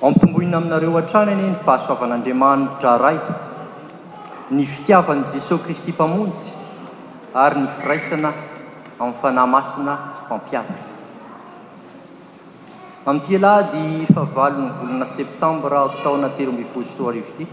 Ampitomboina aminareo hatrany anie ny fahasoavan'Andriamanitra Ray, ny fitiavan'i Jesoa Kristy Mpamonjy ary ny firaisana amin'ny Fanahy Masina Mpampihavana. Amin'ity alahady fahavalon'ny volana septambra taona telo ambin'ny folo sy roa arivo ity,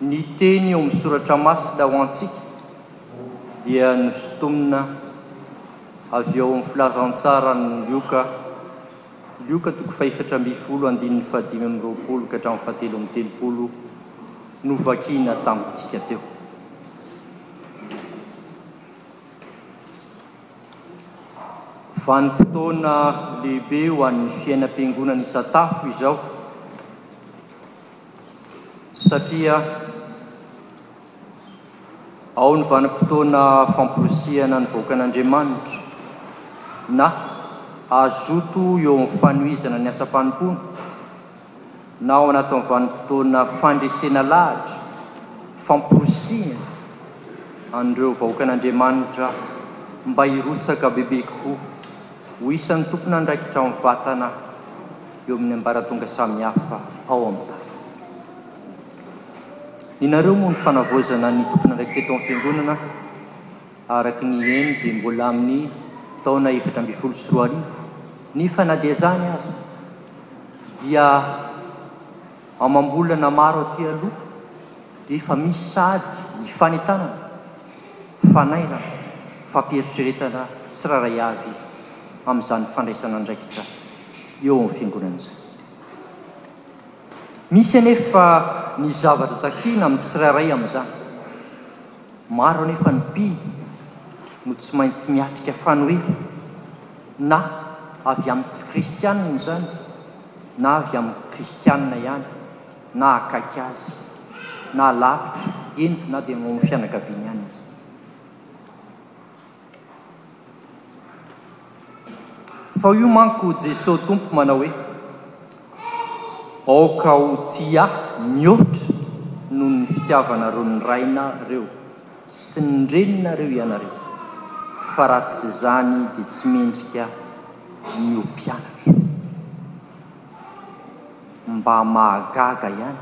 ny teny ao amin'ny soratra masina ho antsika dia nosintomina avy ao amin'ny filazantsaran'i Lioka, Lioka toko fahefatra ambin'ny folo andininy fahadimy amby roapolo ka hatramin'ny fahatelo amby telopolo no vakina tamintsika teo. Vanim-potoana lehibe ho an'ny fiainam-piangonana isan-tafo izao satria ao ny vanim-potoana famporisihana ny vahoakan'Andriamanitra, na hazoto eo amin'ny fanohizana ny asam-panompoana, na ao anatin'ny vanim-potoana fandresena lahatra, famporisihina an'ireo vahoakan'Andriamanitra mba hirotsaka bebe kokoa ho isan'ny tompon'andraikitra mivatana eo amin'ny ambaratonga samihafa ao amin'ny tafika. Ny nareo moa ny fanavaozana ny tompon'andraikitra eto amin'ny fiangonana araka ny eny dia mbola amin'ny taona efatra ambin'ny folo sy roa arivo nifa na dia zany aza dia amambolana maro aty aloha dia efa misy sady ny fanentanana fanairana fampieritreretana tsiraray avy amin'izany fandraisana andraikitra eo amin'ny fiangonana izany. Misy anefa ny zavatra takiana amin'ny tsirairay amin'izany. Maro anefa ny mpino no tsy maintsy miatrika fanohera, na avy amin'ny tsy kristiana izany, na avy amin'ny kristiana ihany, na akaiky azy, na lavitra, eny na dia ao amin'ny fianakaviany ihany aza. Fa io manko Jeso Tompo manao hoe, aoka ho tia ahy mihoatra noho ny fitiavanareo ny rainareo sy ny reninareo ianareo, fa raha tsy izany dia tsy mendrika ny ho mpianatro. Mba mahagaga ihany.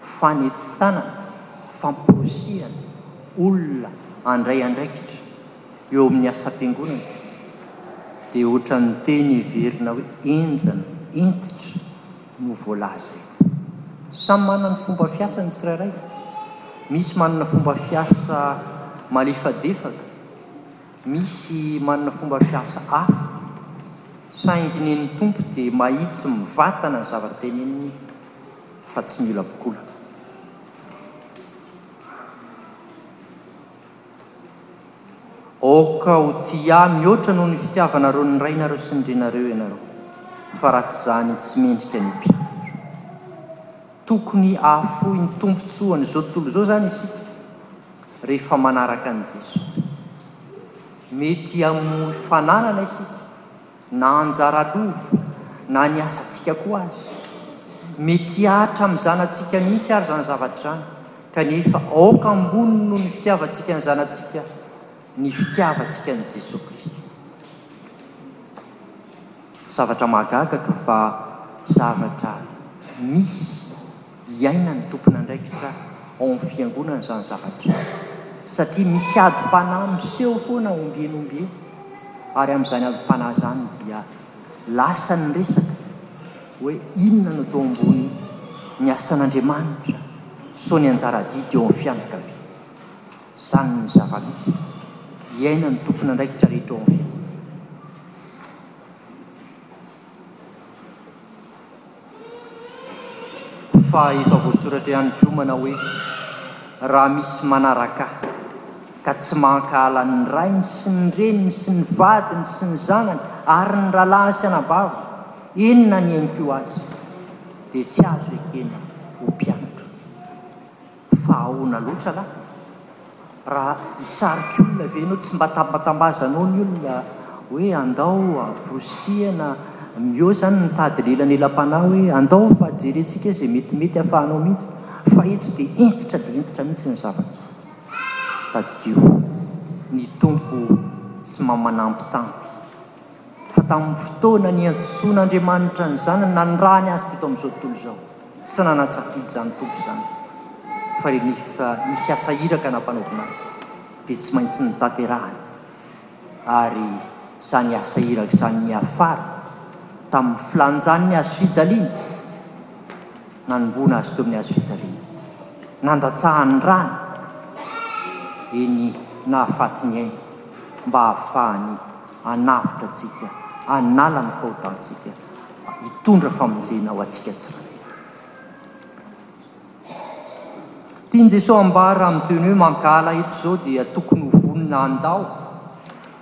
fanentanana, famporisihana olona handray andraikitra eo amin'ny asam-piangonana dia ohatran'ny teny heverina hoe henjana, hentitra no voalaza eto. Samy manana ny fomba fiasany ny tsirairay. Misy manana fomba fiasa malefadefaka, misy manana fomba fiasa hafa, saingy ny an'ny Tompo dia mahitsy mivatana ny zava-teneniny. fa tsy mila mikolaka. Aoka ho tia ahy mihoatra noho ny fitiavanareo ny rainareo sy ny renareo ianareo, fa raha tsy izany tsy mendrika ny mpianatra. Tokony ahafoy ny tombontsoan' izao tontolo izao izany isika rehefa manaraka an'i Jesoa. Mety hamoy fananana isika. Na anjara lova, na ny asantsika koa aza. Mety hihatra amin'ny zanatsika mihitsy ary izany zavatra izany, kanefa aoka ambony noho ny fitiavantsika ny zanatsika ny fitiavantsika an'i Jesoa Kristy. Zavatra mahagaga ka fa zavatra misy. iainan'ny tompon'andraikitra ao amin'ny fiangonana izany zavatra izany, satria misy adim-panahy miseho foana ombieny ombieny, ary amin'izany adim-panahy izany dia lasa ny resaka hoe inona no tao ambony ny asan'Andriamanitra so ny anjara adidy eo amin'ny fianakaviana. Izany ny zava-misy iainan'ny tompon'andraikitra rehetra ao amin'ny fiangonana. Fa efa voasoratra ihany koa manao hoe, raha misy manaraka ahy ka tsy mankahala ny rainy sy ny reniny sy ny vadiny sy ny zanany ary ny rahalahiny sy anabaviny, eny na ny ainy koa aza, dia tsy azo ekena ho mpianatra. Fa ahona loatra lah! Raha hisarika olona ve no tsy mba tambatambazanao ny olona hoe andao aporosihana mieo zany mitady lelanelam-panahy hoe andao fa jerentsika ze metimety afahanao miditra fa eto de entitra de entitra mihitsy ny zavatra. Tadidio. Ny Tompo tsy mamanampitampi. Fa tamin'ny fotoana niantsoan' Andriamanitra ny Zanany nanirahany Azy teto amin'izao tontolo izao, tsy nanan-tsafidy izany Tompo izany, fa rehefa nisy asa iraka nampanaovina Azy, dia tsy maintsy notanterahany, ary izany asa iraka izany niafara tamin'ny filanjan'ny hazofijaliana, nanomboana Azy teo amin'ny hazofijaliana, nandatsahany ny rany, eny, nahafaty ny ainy, mba hahafahany. hanavotra antsika, hanala ny fahotantsika, hitondra famonjena ho antsika tsirairay. Tian'i Jesoa ambara amin'ny teny hoe mankahala eto izao dia tokony ho vonona handao,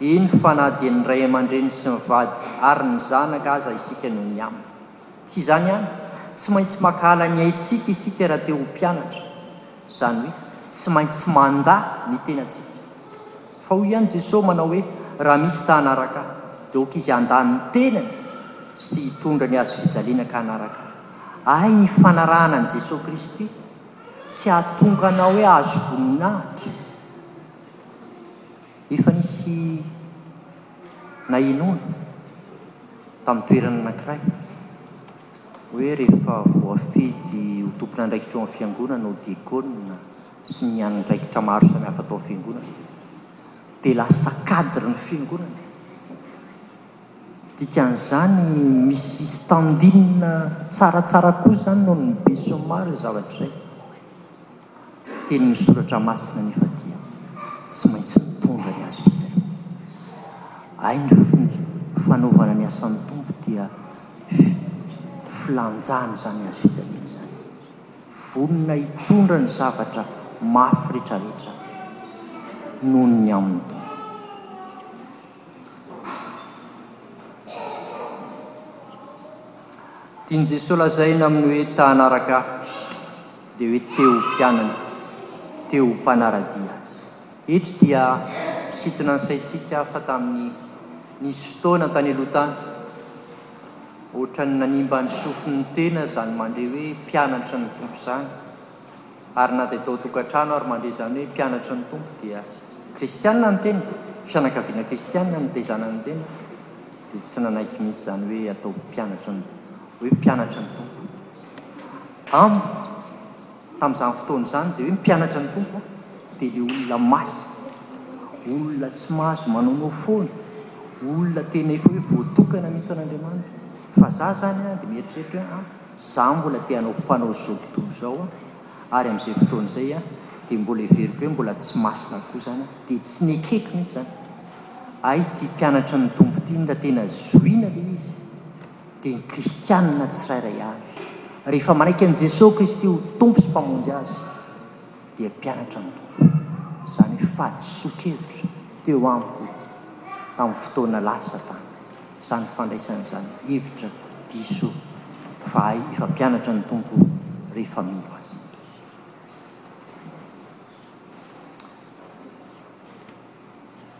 eny fa na dia ny ray aman-dreny sy ny vady ary ny zanaka aza isika no nihamana. Tsy izany ihany, tsy maintsy mankahala ny aintsika isika raha te ho mpianatra, izany hoe tsy maintsy mandà ny tenantsika. Fa hoy ihany Jesosy manao hoe, Raha misy ta hanaraka Ahy, dia aoka izy handany ny tenany sy hitondra ny hazo fijaliana ka hanaraka Ahy. Hay ny hifanarahana an'i Jesosy Kristy tsy hahatonga anao hoe azo voninahitra. Efa nisy nahenoana tamin'ny toerana anankiray hoe rehefa voafidy ho tompon'andraikitra eo amin'ny fiangonana ho diakona, sy ny andraikitra maro samihafa atao fiangonana dia lasa cadre ny fiangonana e! Dikan'izany misy standing tsaratsara koa izany noho ny be sy ny maro izay zavatra izay. Tenin'ny soratra masina anefa dia tsy maintsy mitondra ny hazo fijaliana. Hay ny fanaovana ny asan'ny Tompo dia filanjana izany hazo fijaliana izany. Vonona hitondra ny zavatra mafy retraretra noho ny aminy Tompo. Tian'i Jesoa lazaina amin'ny hoe ta hanaraka Ahy dia hoe te ho mpianany, te ho mpanara-dia Azy. Eto dia misintona ny saintsika fa tamin'ny nisy fotoana tany aloha tany, Ohatran'ny nanimba ny sofin'ny tena izany mandre hoe mpianatry ny Tompo izany. Ary na dia tao an-tokantrano ary mandre izany hoe mpianatry ny Tompo dia kristiana ny tena, fianakaviana kristiana no tezana ny tena, dia tsy nanaiky mihitsy izany hoe atao mpianatry ny, hoe mpianatry ny Tompo. Amb. tamin'izany fotoana izany dia hoe mpianatra ny Tompo aho dia ilay olona masina, olona tsy mahazo manaonao foana, olona tena efa hoe voatokana mihitsy ho an'Andriamanitra. Fa za zany dia mieritreritra hoe an, za mbola te hanao fanao zao tontolo izao an, ary amin'izay fotoana izay an dia mbola heveriko hoe mbola tsy masina koa zany an, dia tsy nekeko mihitsy zany. Hay ity mpianatry ny Tompo ity nga tena zohina ilay izy. dia ny kristianina tsirairay avy, rehefa manaiky an'i Jesoa Kristy ho Tompo sy Mpamonjy azy, dia mpianatra ny Tompo. Izany hoe fahadisoan-kevitra teo amiko tamin'ny fotoana lasa tany, izany fandraisana izany hevitra diso fa ahy efa mpianatra ny Tompo rehefa mino Azy.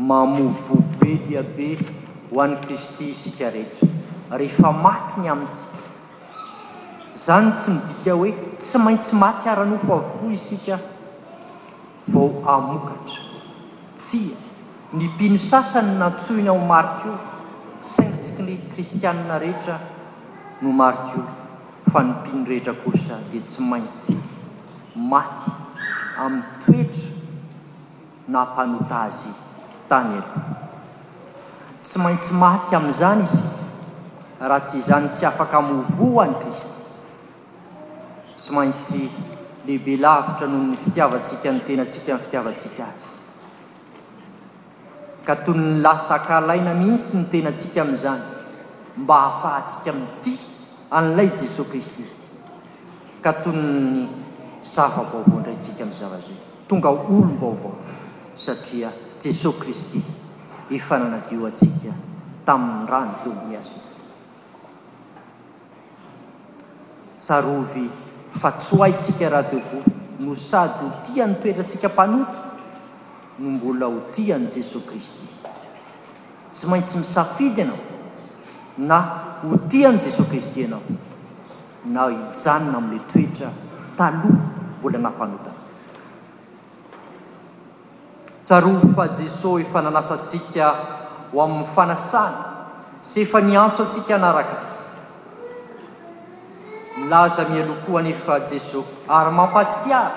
Mamovoa be dia be ho an'i Kristy isika rehetra rehefa maty ny amintsika. Izany tsy midika hoe tsy maintsy maty ara-nofo avokoa isika vao hamokatra. Tsia, ny mpino sasany nantsoina ho martiora, saingy tsy ny kristiana rehetra no martiora, fa ny mpino rehetra kosa dia tsy maintsy maty amin'ny toetra. na mpanota azy tany aloha. Tsy maintsy maty amin'izany izy, raha tsy izany tsy afaka mouvo any Kristy. Tsy maintsy lehibe lavitra noho ny fitiavantsika ny tenantsika ny fitiavantsika Azy. Ka toy ny lasa kalaina mihitsy ny tenantsika amin'izany, mba hahafahantsika mitia an'ilay Jesoa Kristy. Ka toy ny zava-baovao indray tsika amin'ny zava-zay. Tonga olom-baovao satria Jesoa Kristy efa nanadio antsika tamin'ny rany teo amin'ny hazonjay. Tsarovy fa tsoahintsika raha debout no sady ho tia ny toetrantsika mpanota no mbola ho tia an'i Jesoa Kristy. Tsy maintsy misafidy ianao na ho tia an'i Jesoa Kristy ianao. na hijanona amin'ilay toetra taloha mbola nampanotana. Tsarovy fa Jesoa efa nanasa antsika ho amin'ny fanasana sy efa niantso antsika hanaraka Azy. Milaza mialoha koa anefa Jesoa ary mampahatsiaro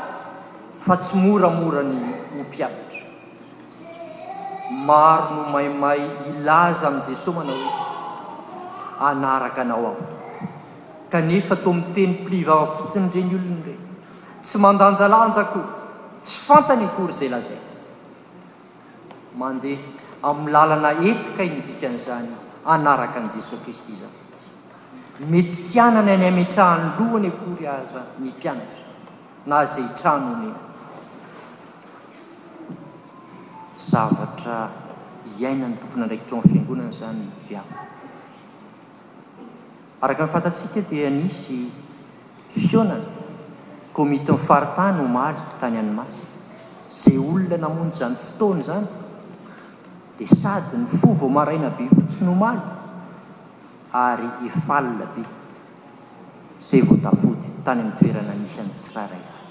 fa tsy moramora ny ho mpianatra. Maro no maimay hilaza amin'i Jesoa manao hoe, Hanaraka Anao aho. Kanefa toa miteny plivava fotsiny ireny olona ireny. Tsy mandanjalanja akory, tsy fantany akory izay lazainy. Mandeha amin'ny lalana ety kay ny dikan'izany hanaraka an'i Jesoa Kristy izany. Mety tsy hanana ny hametrahany lohany akory aza ny mpianatra. na izay trano omena zavatra hiainan'ny tompon'andraikitra ao amin'ny fiangonana izany ny mpiavaka. Araka ny fantatsika dia nisy fihaonana komitin'ny faritany omaly tany Annemasse. Izay olona namonjy izany fotoana izany dia sady nifoha vao maraina be fotsiny omaly ary efa alina be. izay vao tafody tany amin'ny toerana nisy an'ny tsirairay avy.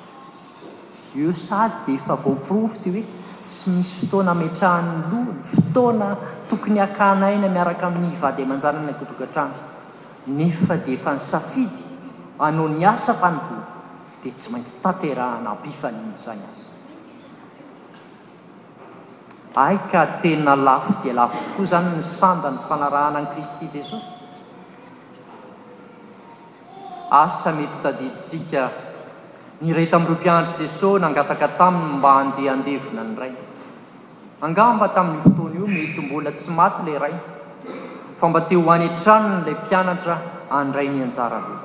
Io sary dia efa voaporofo dia hoe tsy misy fotoana ametrahan'ny loha ny fotoana tokony hakana aina miaraka amin'ny vady aman-janany ao an-tokantrano, nefa dia efa nisafidy hanao ny asa fanompoana dia tsy maintsy tanterahana am-pifaliana izany asa. Hay ka tena lafo dia lafo tokoa izany ny sandan'ny fanarahana an'i Kristy Jesoa! Asa mety tadidintsika ny iray tamin'ireo mpiandry Jesoa nangataka Taminy mba handeha handevina ny Rainy. Angamba tamin'io fotoana io mety mbola tsy maty ilay Rainy, fa mba te ho any an-tranony ilay mpianatra handray ny anjara loha.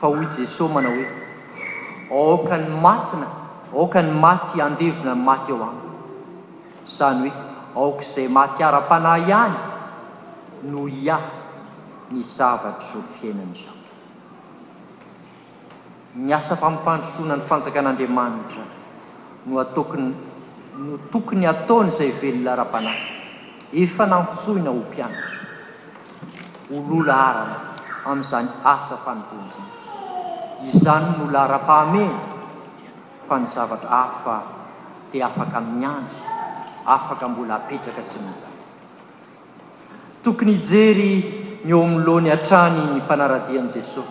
Fa hoy Jesoa manao hoe, Aoka ny matina, aoka ny maty handevina ny maty eo Amiko. Izany hoe aok'izay maty ara-panahy ihany no hiha ny zavatr'izao fiainana izao. Ny asam-pampandrosoana ny fanjakan'Andriamanitra no ataoko no tokony ataon'izay velona ara-panahy, efa nantsoina ho mpianatra, ho loha-laharana amin'izany asa fanompoana izany. Izany no laharam-pahamehana. fa ny zavatra hafa dia afaka miandry, afaka mbola apetraka sy mijaly. Tokony hijery ny eo amin'ny loany hatrany ny mpanara-dia an'i Jesoa,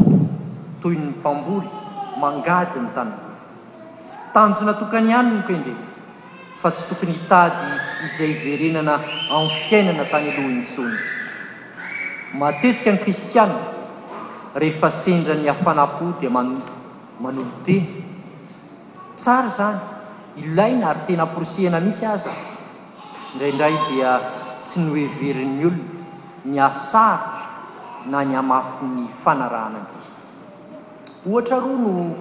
toy ny mpamboly mangady ny tanany. Tanjona tokany ihany ny kendrena, fa tsy tokony hitady izay hiverenana amin'ny fiainana tany aloha intsony. Matetika ny kristiana, rehefa sendra ny hafanam-po dia manompo. Manolo-tena. Tsara izany, ilaina ary tena amporisihina mihitsy aza. Indraindray dia tsy noheverin'ny olona ny hahasarotra na ny hamafy ny fanarahana an'i Kristy. Ohatra roa no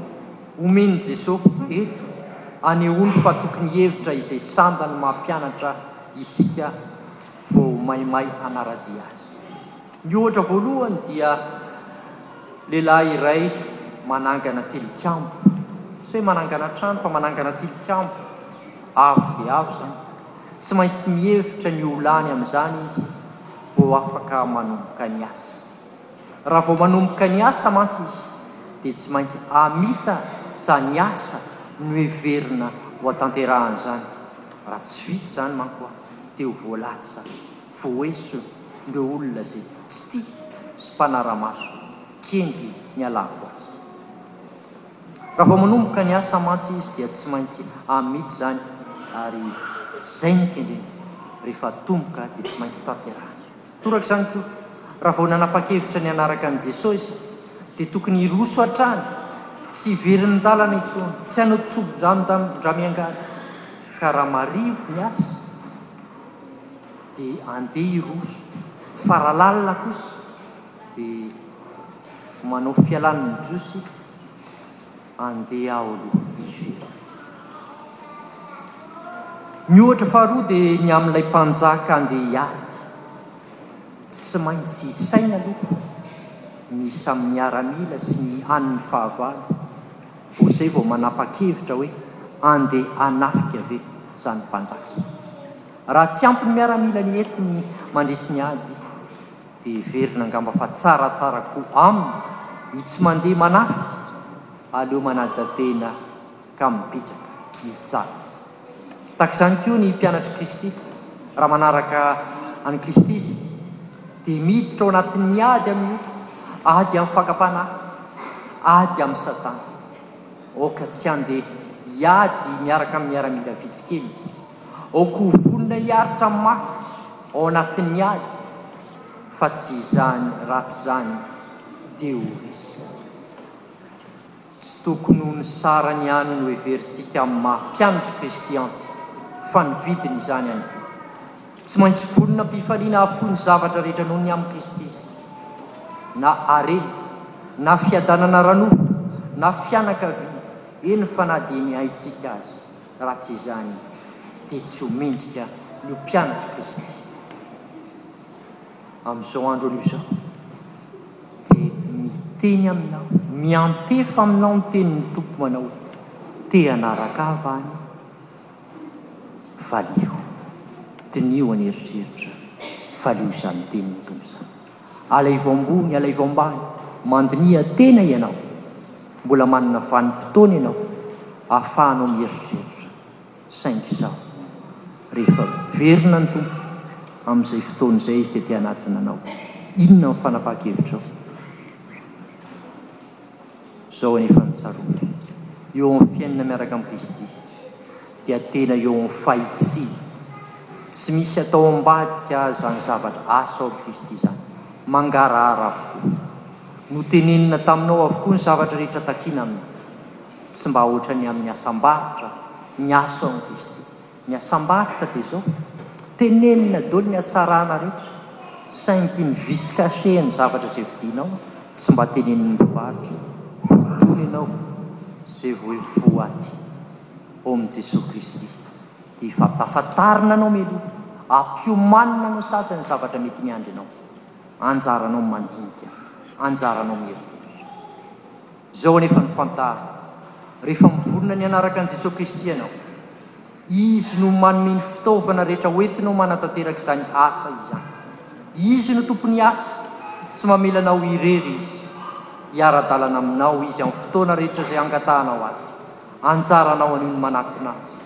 omen'i Jesosy eto anehoany fa tokony hihevitra izay sambany maha mpianatra isika vao maimay hanara-dia azy. Ny ohatra voalohany dia lehilahy iray manangana tilikambo, tsy hoe manangana trano fa manangana tilikambo avo dia avo izany, tsy maintsy mihevitra ny ho lany amin'izany izy vao afaka manomboka ny asa. Raha vao manomboka ny asa mantsy izy dia tsy maintsy hamita izany asa noheverina ho hatanterahany izany, raha tsy vita izany manko dia ho voalatsa. Voaeso ndreo olona ze tsy tia sy mpanaramaso kendry ny alavo azy. Raha vao manomboka ny asa mantsy izy dia tsy maintsy amity zany ary zay no kendreny rehefa atomboka dia tsy maintsy tanterahany. Toraka izany koa raha vao nanapakevitra ny hanaraka an'i Jeso izy dia tokony hiroso hatrany tsy hiverin'ny lalana intsony, tsy hanao tsobo-drano ndra miangavy ka raha marivo ny asa, dia andeha hiroso fa raha lalina kosa dia manao fialan'ny Jiosy andeha ao aloha hivery. Ny ohatra faharoa dia ny amin'ilay mpanjaka andeha hiady. Tsy maintsy isaina aloha ny samy miaramila sy ny an'ny fahavalo. Vao izay vao manapa-kevitra hoe andeha hanafika ve izany mpanjaka. Raha tsy ampy ny miaramila entiny mandresy ny ady dia heverina angamba fa tsaratsara koa aminy ny tsy mandeha manafika, aleo manaja tena ka mipetraka mijaly. Tahaka izany koa ny mpianatr'i Kristy, raha manaraka an'i Kristy izy, dia miditra ao anatin'ny ady amin'ny ota, ady amin'ny fakam-panahy, ady amin'i Satana. Aoka tsy handeha hiady miaraka amin'ny miaramila vitsy kely isika. Aoka ho vonona hiaritra mafy ao anatin'ny ady, fa tsy izany raha tsy izany dia ho resy. Tsy tokony ho ny sarany ihany no heverintsika amin'ny maha mpianatry Kristy antsika, fa ny vidiny izany ihany koa. Tsy maintsy vonona am-pifaliana hahafoy ny zavatra rehetra noho ny amin'i Kristy isika. Na harena, na fiadanana ara-nofo, na fianakaviana, eny fa na dia ny aintsika aza, raha tsy izany dia tsy ho mendrika ny ho mpianatry Kristy isika. Amin'izao andro anio izao, dia miteny aminao, miantefa aminao ny tenin'ny Tompo manao hoe, Te hanaraka Ahy va any? Valio. Diniho any eritreritra. Valio izany tenin'ny Tompo izany. Alaivo ambony, alaivo ambany. Mandiniha tena ianao. Mbola manana vanim-potoana ianao ahafahanao mieritreritra. Saingy izaho, rehefa miverina ny Tompo, amin'izay fotoana izay Izy tety anaty nanao inona ny fanapahan-kevitrao? Izao anefa no tsaroako, eo amin'ny fiainana miaraka amin'i Kristy, dia tena eo amin'ny fahitsiana, tsy misy atao ambadika izany zavatra asa ao amin'i Kristy izany, mangarahara avokoa. Notenenina taminao avokoa ny zavatra rehetra takiana aminy. tsy mba ohatran'ny amin'ny asam-barotra ny asa ao industrie. Ny asam-barotra dia izao, tenenina daholo ny hatsarana rehetra saingy ny vice caché ny zavatra izay vidinao tsy mba tenenin'ny mpivarotra. Voadona ianao izay vao hoe voa aty ao amin'i Jesoa Kristy dia efa ampahafantarina anao mialoha, ampiomanina anao sady ny zavatra mety miandry anao. Anjaranao mandinika, anjaranao miheritreritra. Izao anefa no fantaro, rehefa mivonona ny hanaraka an'i Jesoa Kristy ianao, Izy no manome ny fitaovana rehetra hoentinao manatanteraka izany asa izany. Izy no Tompon'ny asa, tsy mamela anao irery Izy. Hiara-dalana aminao Izy amin'ny fotoana rehetra izay hangatahanao Azy. Anjaranao anio ny manatona Azy,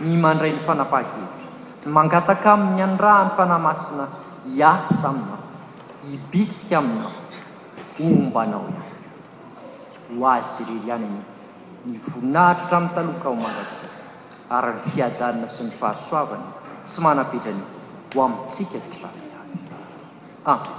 ny mandray ny fanapahan-kevitra, ny mangataka Aminy haniraha ny Fanahy Masina hiasa aminao, hibitsika aminao. Homba anao ihany koa. Ho azy irery ihany anie ny voninahitra hatramin'ny taloha ka ho mandrakizay, ary ny fiadanana sy ny fahasoavana tsy manam-petra anie ho amintsika tsy vary ihany. Amen.